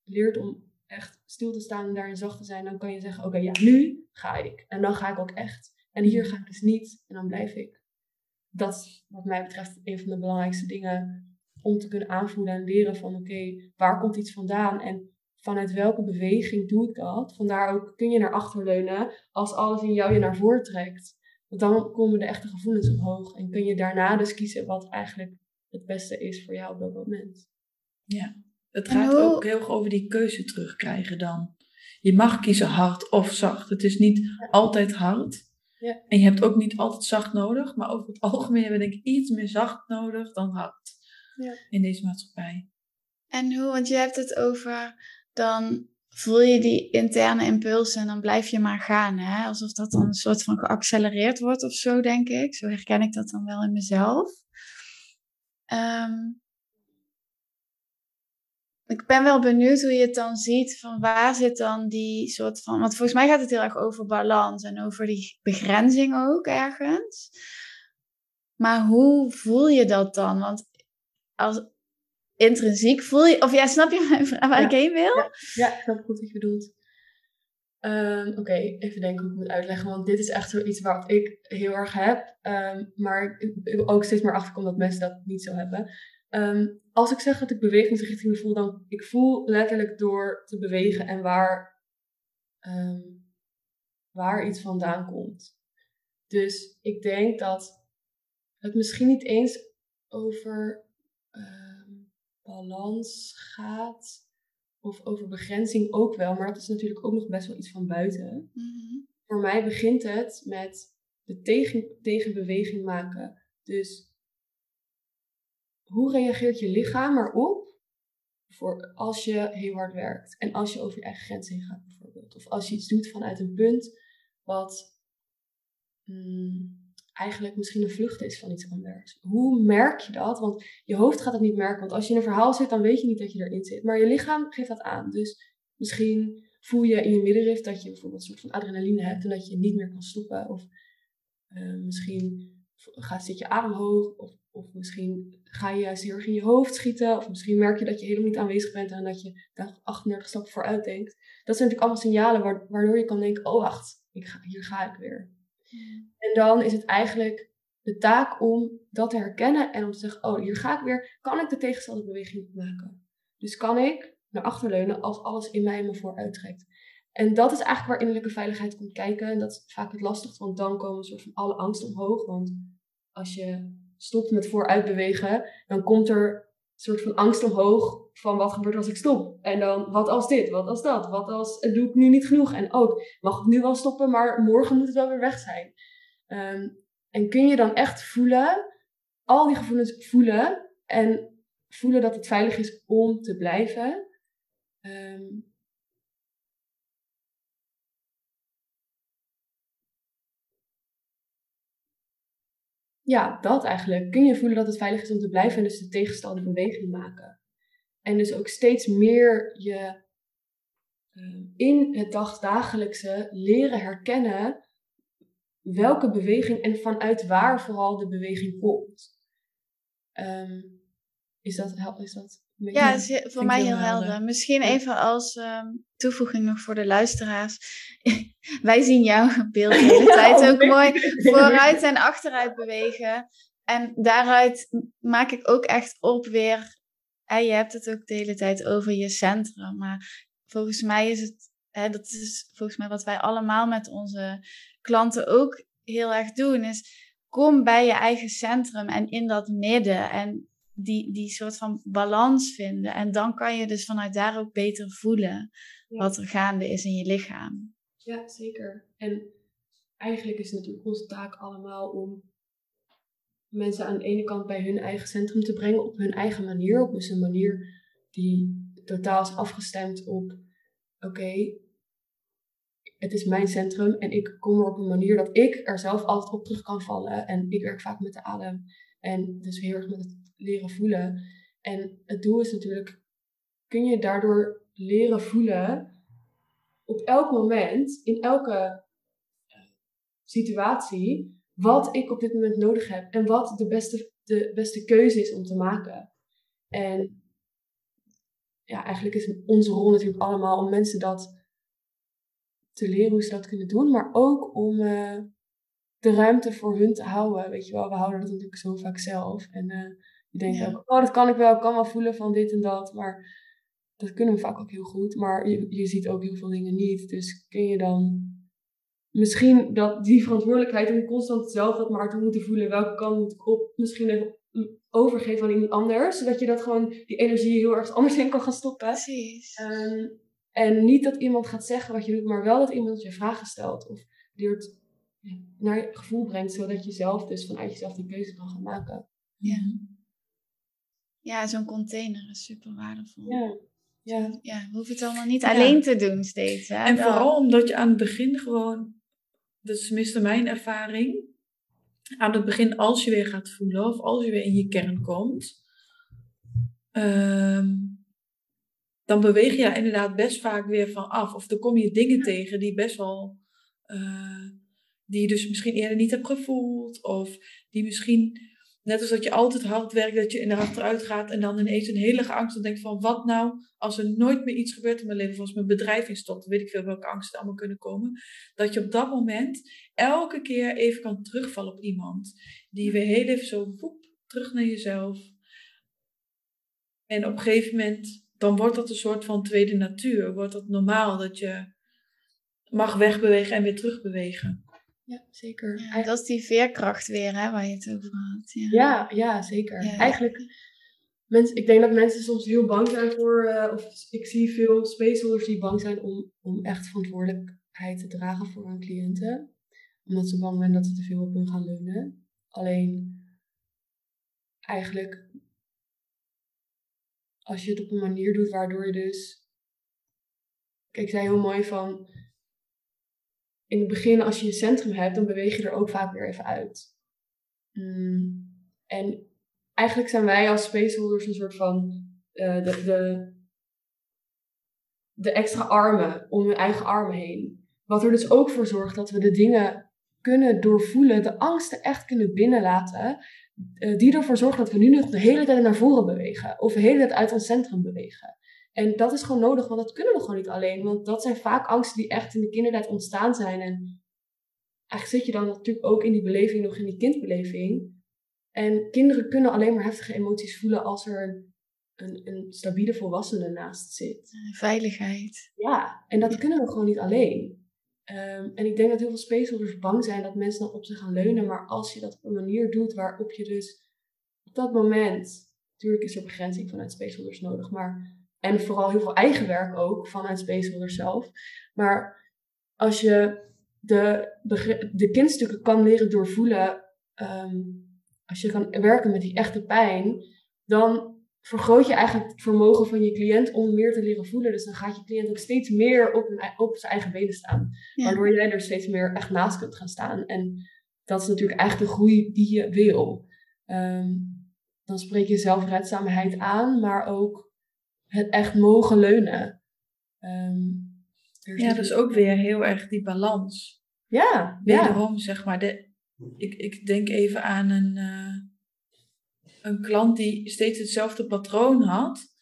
leert om echt stil te staan en daarin zacht te zijn, dan kan je zeggen: Oké, ja, nu ga ik. En dan ga ik ook echt. En hier ga ik dus niet. En dan blijf ik. Dat is wat mij betreft een van de belangrijkste dingen om te kunnen aanvoelen en leren van oké, waar komt iets vandaan en vanuit welke beweging doe ik dat? Vandaar ook kun je naar achter leunen als alles in jou je naar voren trekt. Want dan komen de echte gevoelens omhoog en kun je daarna dus kiezen wat eigenlijk het beste is voor jou op dat moment. Ja, het gaat ook heel erg over die keuze terugkrijgen dan. Je mag kiezen hard of zacht. Het is niet altijd hard. Ja. En je hebt ook niet altijd zacht nodig, maar over het algemeen hebben we denk ik iets meer zacht nodig dan hard ja. in deze maatschappij. En hoe, want je hebt het over, dan voel je die interne impulsen en dan blijf je maar gaan. Hè? Alsof dat dan een soort van geaccelereerd wordt of zo, denk ik. Zo herken ik dat dan wel in mezelf. Ehm, ik ben wel benieuwd hoe je het dan ziet. Van waar zit dan die soort van. Want volgens mij gaat het heel erg over balans en over die begrenzing ook ergens. Maar hoe voel je dat dan? Want als intrinsiek voel je, of ja, snap je mijn vraag waar ik heen wil? Ja, ja, ik snap goed wat je bedoelt. Um, Oké, even denken hoe ik moet uitleggen, want dit is echt zoiets wat ik heel erg heb, um, maar ik ook steeds meer achterkom dat mensen dat niet zo hebben. Um, als ik zeg dat ik bewegingsrichtingen voel, dan ik voel letterlijk door te bewegen en waar, waar iets vandaan komt. Dus ik denk dat het misschien niet eens over balans gaat. Of over begrenzing ook wel, maar dat is natuurlijk ook nog best wel iets van buiten. Mhm. Voor mij begint het met de tegen, tegenbeweging maken. Dus hoe reageert je lichaam erop voor als je heel hard werkt en als je over je eigen grens heen gaat bijvoorbeeld? Of als je iets doet vanuit een punt wat mm, eigenlijk misschien een vlucht is van iets anders. Hoe merk je dat? Want je hoofd gaat het niet merken. Want als je in een verhaal zit, dan weet je niet dat je erin zit. Maar je lichaam geeft dat aan. Dus misschien voel je in je middenrif dat je bijvoorbeeld een soort van adrenaline hebt en dat je niet meer kan stoppen. Of uh, misschien gaat, zit je adem hoog. Of, of misschien ga je juist heel erg in je hoofd schieten. Of misschien merk je dat je helemaal niet aanwezig bent en dat je daar 38 stappen vooruit denkt. Dat zijn natuurlijk allemaal signalen waardoor je kan denken, oh wacht, ik ga, hier ga ik weer. En dan is het eigenlijk de taak om dat te herkennen en om te zeggen, oh, hier ga ik weer. Kan ik de tegenstelde beweging maken? Dus kan ik naar achter leunen als alles in mij me vooruit trekt? En dat is eigenlijk waar innerlijke veiligheid komt kijken. En dat is vaak het lastigste, want dan komen een soort van alle angst omhoog. Want als je stopt met vooruit bewegen, dan komt er een soort van angst omhoog van wat gebeurt als ik stop. En dan, wat als dit, wat als dat, wat als, doe ik nu niet genoeg. En ook, mag ik nu wel stoppen, maar morgen moet het wel weer weg zijn. Ehm, en kun je dan echt voelen, al die gevoelens voelen en voelen dat het veilig is om te blijven. Ehm, ja, dat eigenlijk. Kun je voelen dat het veilig is om te blijven en dus de tegenstander beweging maken. En dus ook steeds meer je ehm, in het dagdagelijkse leren herkennen welke beweging en vanuit waar vooral de beweging komt. Ehm, is dat, is dat ja, is voor mij heel helder. Misschien even als ehm, toevoeging nog voor de luisteraars. Wij zien jouw beeld de hele tijd ook mooi vooruit en achteruit bewegen. En daaruit maak ik ook echt op weer. je hebt het ook de hele tijd over je centrum. Maar volgens mij is het. Hè, dat is volgens mij wat wij allemaal met onze klanten ook heel erg doen. Is kom bij je eigen centrum en in dat midden. En die, die soort van balans vinden. En dan kan je dus vanuit daar ook beter voelen wat er gaande is in je lichaam. Ja, zeker. En eigenlijk is het natuurlijk onze taak allemaal om mensen aan de ene kant bij hun eigen centrum te brengen op hun eigen manier. Op dus een manier die totaal is afgestemd op, oké, het is mijn centrum en ik kom er op een manier dat ik er zelf altijd op terug kan vallen. En ik werk vaak met de adem en dus heel erg met het leren voelen. En het doel is natuurlijk, kun je daardoor leren voelen op elk moment, in elke eh, situatie, wat ik op dit moment nodig heb en wat de beste, de beste keuze is om te maken. En ja, eigenlijk is onze rol natuurlijk allemaal om mensen dat te leren hoe ze dat kunnen doen, maar ook om uh, de ruimte voor hun te houden. Weet je wel, we houden dat natuurlijk zo vaak zelf. En uh, je denkt ook, oh, dat kan ik wel, ik kan wel voelen van dit en dat, maar dat kunnen we vaak ook heel goed. Maar je, je ziet ook heel veel dingen niet. Dus kun je dan misschien dat die verantwoordelijkheid om constant zelf dat maar te moeten voelen, welke kant moet ik op, misschien even overgeven aan iemand anders, zodat je dat gewoon die energie heel erg anders in kan gaan stoppen. Precies. Um, en niet dat iemand gaat zeggen wat je doet, maar wel dat iemand je vragen stelt. Of die het naar je gevoel brengt, zodat je zelf dus vanuit jezelf die keuze kan gaan maken. Ja, ja zo'n container is super waardevol. Ja. Ja. ja, we hoeven het allemaal niet alleen te doen steeds. Hè? En vooral omdat je aan het begin gewoon, dat is tenminste mijn ervaring, aan het begin als je weer gaat voelen of als je weer in je kern komt, ehm, dan beweeg je inderdaad best vaak weer van af. Of dan kom je dingen tegen die best wel, uh, die je dus misschien eerder niet hebt gevoeld. Of die misschien, net als dat je altijd hard werkt, dat je in de achteruit gaat en dan ineens een hele angst. Dan denkt van, wat nou als er nooit meer iets gebeurt in mijn leven, als mijn bedrijf instort, weet ik veel welke angsten allemaal kunnen komen. Dat je op dat moment elke keer even kan terugvallen op iemand. Die weer heel even zo, woep, terug naar jezelf. En op een gegeven moment dan wordt dat een soort van tweede natuur. Wordt dat normaal dat je mag wegbewegen en weer terugbewegen. Ja, zeker. Ja, dat is die veerkracht weer, hè, waar je het over had. Ja, ja, ja zeker. Eigenlijk, mensen, ik denk dat mensen soms heel bang zijn voor, uh, of ik zie veel spaceholders die bang zijn om, om echt verantwoordelijkheid te dragen voor hun cliënten. Omdat ze bang zijn dat ze te veel op hun gaan leunen. Alleen, eigenlijk als je het op een manier doet waardoor je dus. Kijk, ik zei heel mooi van. In het begin, als je je centrum hebt, dan beweeg je er ook vaak weer even uit. Mm. En eigenlijk zijn wij als spaceholders een soort van. Uh, de, de, de extra armen om hun eigen armen heen. Wat er dus ook voor zorgt dat we de dingen kunnen doorvoelen, de angsten echt kunnen binnenlaten. Eh, die ervoor zorgen dat we nu nog de hele tijd naar voren bewegen. Of de hele tijd uit ons centrum bewegen. En dat is gewoon nodig, want dat kunnen we gewoon niet alleen. Want dat zijn vaak angsten die echt in de kindertijd ontstaan zijn. En eigenlijk zit je dan natuurlijk ook in die beleving nog in die kindbeleving. En kinderen kunnen alleen maar heftige emoties voelen als er een, een, een stabiele volwassene naast zit. Veiligheid. Ja, en dat kunnen we gewoon niet alleen. Ehm, en ik denk dat heel veel spaceholders bang zijn dat mensen dan op zich gaan leunen. Maar als je dat op een manier doet waarop je dus op dat moment. Natuurlijk is er begrenzing vanuit spaceholders nodig. Maar, en vooral heel veel eigen werk ook vanuit spaceholders zelf. Maar als je de, de kindstukken kan leren doorvoelen. Um, als je kan werken met die echte pijn. Dan vergroot je eigenlijk het vermogen van je cliënt om meer te leren voelen. Dus dan gaat je cliënt ook steeds meer op, op zijn eigen benen staan. Waardoor jij er steeds meer echt naast kunt gaan staan. En dat is natuurlijk eigenlijk de groei die je wil. Ehm, dan spreek je zelfredzaamheid aan, maar ook het echt mogen leunen. Um, ja, dus ook weer heel erg die balans. Ja, Wederom, ja. zeg maar. De, ik, ik denk even aan een... Uh, een klant die steeds hetzelfde patroon had.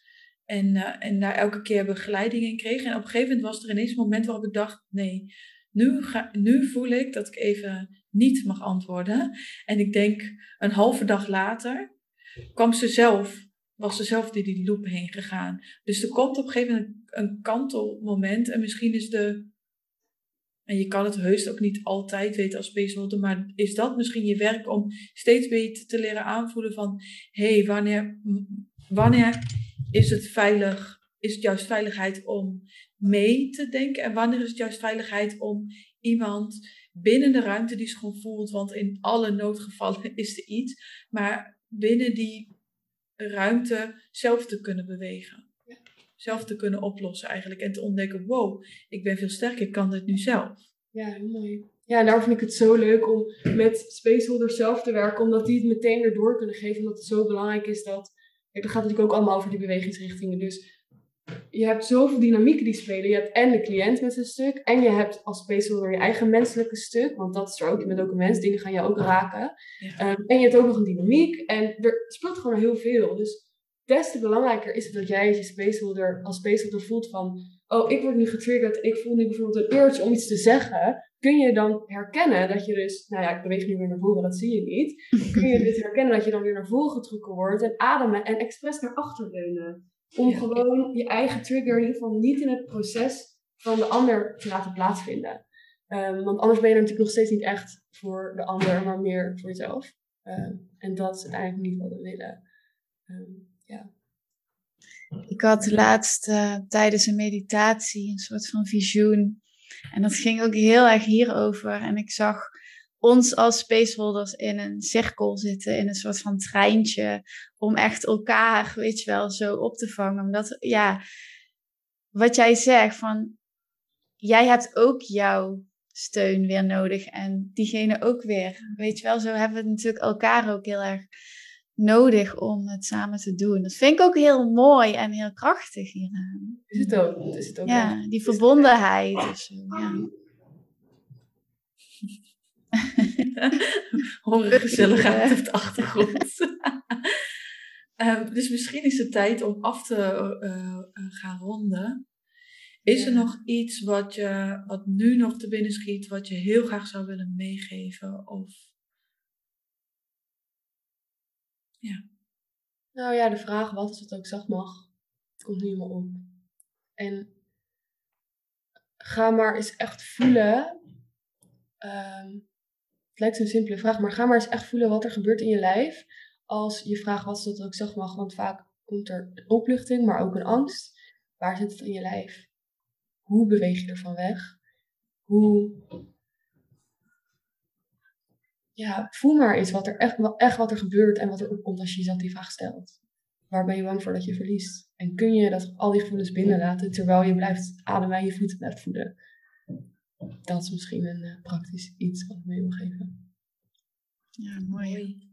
En, uh, en daar elke keer begeleiding in kreeg. En op een gegeven moment was er ineens een moment waarop ik dacht: nee, nu, ga, nu voel ik dat ik even niet mag antwoorden. En ik denk een halve dag later kwam ze zelf, was ze zelf die loop heen gegaan. Dus er komt op een gegeven moment een kantelmoment. En misschien is de En je kan het heus ook niet altijd weten als spaceholder, maar is dat misschien je werk om steeds beter te leren aanvoelen van, hé, hey, wanneer, wanneer is het veilig, is het juist veiligheid om mee te denken en wanneer is het juist veiligheid om iemand binnen de ruimte die zich gewoon voelt, want in alle noodgevallen is er iets, maar binnen die ruimte zelf te kunnen bewegen. Zelf te kunnen oplossen eigenlijk. En te ontdekken, wow, ik ben veel sterker, ik kan dit nu zelf. Ja, heel mooi. Ja, en daarom vind ik het zo leuk om met spaceholders zelf te werken, omdat die het meteen erdoor kunnen geven. Omdat het zo belangrijk is dat. Kijk, dat gaat natuurlijk ook allemaal over die bewegingsrichtingen. Dus je hebt zoveel dynamieken die spelen. Je hebt en de cliënt met zijn stuk. En je hebt als spaceholder je eigen menselijke stuk. Want dat is er ook. Je bent ook een mens. Dingen gaan je ook raken. Ehm, en je hebt ook nog een dynamiek. En er speelt gewoon heel veel. Dus des te belangrijker is het dat jij je spaceholder, als spaceholder voelt van... Oh, ik word nu getriggerd. Ik voel nu bijvoorbeeld een urge om iets te zeggen. Kun je dan herkennen dat je dus... Nou ja, ik beweeg nu weer naar voren. Dat zie je niet. Kun je dit herkennen dat je dan weer naar voren getrokken wordt. En ademen. En expres naar achter leunen. Om gewoon je eigen trigger in ieder geval niet in het proces van de ander te laten plaatsvinden. Um, want anders ben je er natuurlijk nog steeds niet echt voor de ander, maar meer voor jezelf. Um, en dat is uiteindelijk niet wat we willen. Um, ja. Ik had laatst uh, tijdens een meditatie een soort van visioen. En dat ging ook heel erg hierover. En ik zag ons als spaceholders in een cirkel zitten, in een soort van treintje, om echt elkaar, weet je wel, zo op te vangen. Omdat, ja, wat jij zegt, van, jij hebt ook jouw steun weer nodig en diegene ook weer. Weet je wel, zo hebben we natuurlijk elkaar ook heel erg nodig om het samen te doen. Dat vind ik ook heel mooi en heel krachtig hieraan. Is het ook? Is het ook ja, die verbondenheid of zo, ja. Horen gezelligheid op de achtergrond. um, dus misschien is het tijd om af te uh, gaan ronden. Is er nog iets wat, je, wat nu nog te binnen schiet, wat je heel graag zou willen meegeven? Of... Ja. Nou ja, de vraag wat als het ook zacht mag, komt nu helemaal op. En ga maar eens echt voelen um, het lijkt een simpele vraag, maar ga maar eens echt voelen wat er gebeurt in je lijf. Als je vraagt wat dat ook zeg mag, want vaak komt er opluchting, maar ook een angst. Waar zit het in je lijf? Hoe beweeg je ervan weg? Hoe. Ja, voel maar eens wat er echt, echt wat er gebeurt en wat er opkomt als je jezelf die vraag stelt. Waar ben je bang voor dat je verliest? En kun je dat, al die gevoelens binnenlaten terwijl je blijft ademen en je voeten blijft voeden? Dat is misschien een uh, praktisch iets wat ik mee wil geven. Ja, mooi. mooi.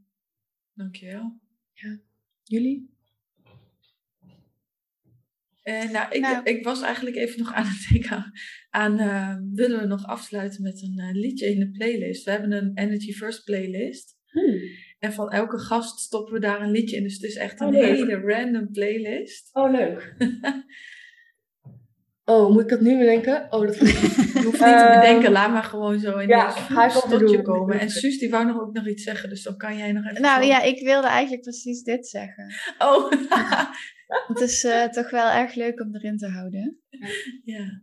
Dankjewel. Ja. Jullie? Uh, nou, ik, nou. ik was eigenlijk even nog aan het denken aan, uh, willen we nog afsluiten met een uh, liedje in de playlist. We hebben een Energy First playlist. Hmm. En van elke gast stoppen we daar een liedje in. Dus het is echt een oh, hele random playlist. Oh, leuk. Oh, moet ik dat nu bedenken? Oh, dat je hoeft niet te bedenken. Ehm, Laat maar gewoon zo in ja, tot je komen. En Suus, die wou nog ook nog iets zeggen. Dus dan kan jij nog even... Nou ja, ik wilde eigenlijk precies dit zeggen. Oh. het is uh, toch wel erg leuk om erin te houden. Ja.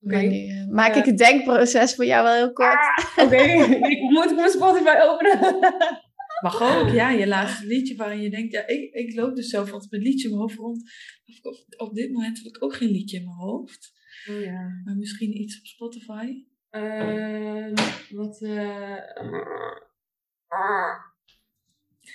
Okay. Nu, uh, maak ik het denkproces voor jou wel heel kort. Ah, Oké, ik moet mijn Spotify openen. Mag ook, ja, je laatste liedje waarin je denkt, ja, ik, ik loop dus zelf altijd met liedje in mijn hoofd rond. Op, op dit moment heb ik ook geen liedje in mijn hoofd. Oh ja. Maar misschien iets op Spotify. Uh, wat, uh,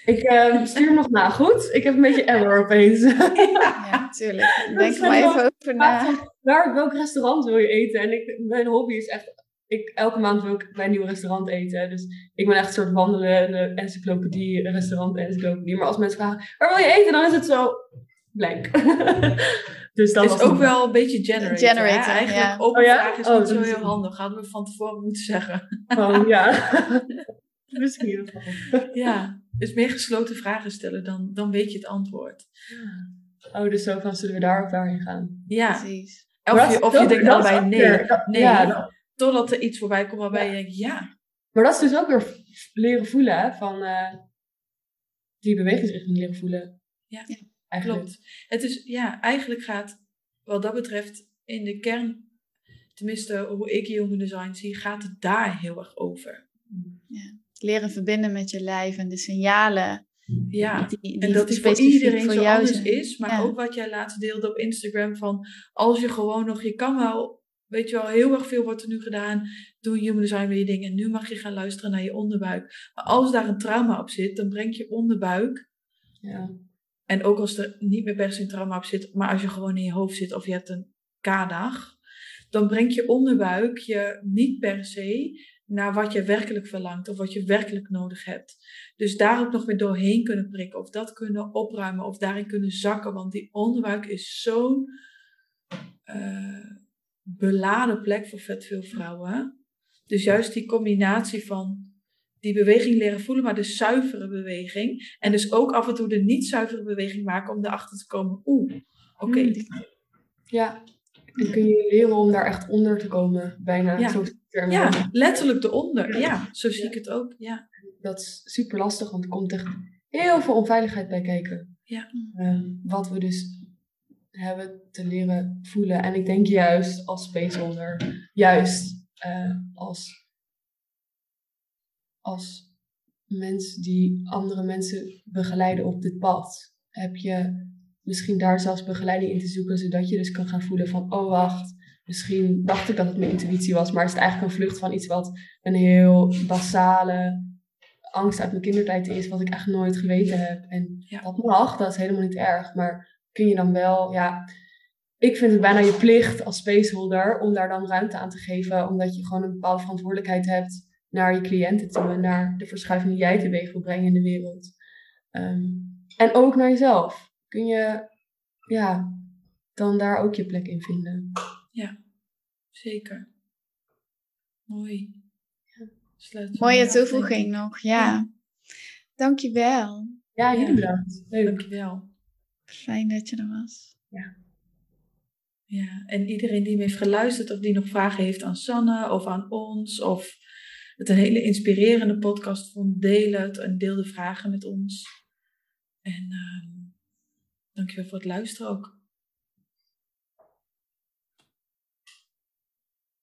ik uh, stuur hem nog na, goed? Ik heb een beetje error opeens. ja, tuurlijk. Denk maar even over na. Waar, welk restaurant wil je eten? En ik, mijn hobby is echt ik, elke maand wil ik bij een nieuw restaurant eten. Dus ik ben echt een soort wandelende encyclopedie, restaurant encyclopedie. Maar als mensen vragen, waar wil je eten? Dan is het zo blank. dus dat is ook wel een beetje generator. generator Eigenlijk ja. open oh, ja? vraag is oh, niet zo heel handig. Hadden we van tevoren moeten zeggen. oh ja. Misschien wel. ja, dus meer gesloten vragen stellen, dan, dan weet je het antwoord. Oh, dus zo van zullen we daar ook daarheen gaan? Ja. Precies. Of je, of je denkt allebei nee. nee. Ja, Totdat er iets voorbij komt waarbij je denkt, ja. Maar dat is dus ook weer leren voelen, hè? Van uh, die bewegingsrichting leren voelen. Ja, klopt. Het is, ja, eigenlijk gaat wat dat betreft in de kern tenminste hoe ik human design zie, gaat het daar heel erg over. Ja. Leren verbinden met je lijf en de signalen. Ja, die, die en dat die voor iedereen voor zo jou anders is. Maar ook wat jij laatst deelde op Instagram van als je gewoon nog, je kan wel Weet je wel, heel erg veel wordt er nu gedaan. Doe human design dingen. En nu mag je gaan luisteren naar je onderbuik. Maar als daar een trauma op zit, dan brengt je onderbuik. Ja. En ook als er niet meer per se een trauma op zit, maar als je gewoon in je hoofd zit of je hebt een K-dag, dan brengt je onderbuik je niet per se naar wat je werkelijk verlangt of wat je werkelijk nodig hebt. Dus daar ook nog weer doorheen kunnen prikken of dat kunnen opruimen of daarin kunnen zakken, want die onderbuik is zo'n uh, beladen plek voor vet veel vrouwen. Dus juist die combinatie van die beweging leren voelen, maar de zuivere beweging. En dus ook af en toe de niet zuivere beweging maken om erachter te komen, oeh, oké. Hmm. Ja, en kun je leren om daar echt onder te komen, bijna ja. zo Ja, letterlijk eronder. Ja, zo zie ik het ook. Ja. Dat is super lastig, want er komt echt heel veel onveiligheid bij kijken. Ja. Ehm, wat we dus hebben te leren voelen. En ik denk juist als spaceholder, juist uh, als, als mens die andere mensen begeleiden op dit pad, heb je misschien daar zelfs begeleiding in te zoeken, zodat je dus kan gaan voelen van, oh wacht, misschien dacht ik dat het mijn intuïtie was, maar is het eigenlijk een vlucht van iets wat een heel basale angst uit mijn kindertijd is, wat ik echt nooit geweten heb. En dat mag, dat is helemaal niet erg, maar kun je dan wel, ja, ik vind het bijna je plicht als spaceholder om daar dan ruimte aan te geven, omdat je gewoon een bepaalde verantwoordelijkheid hebt naar je cliënten toe en naar de verschuiving die jij teweeg wil brengen in de wereld. Ehm, en ook naar jezelf. Kun je, ja, dan daar ook je plek in vinden. Ja, zeker. Mooi. Ja. Mooie toevoeging nog, ja. ja. Dankjewel. Ja, jullie bedankt. Leuk. Dankjewel. Fijn dat je er was. Ja. Ja, en iedereen die me heeft geluisterd of die nog vragen heeft aan Sanne of aan ons of het een hele inspirerende podcast vond, deel het en deel de vragen met ons. En uh, dankjewel voor het luisteren ook.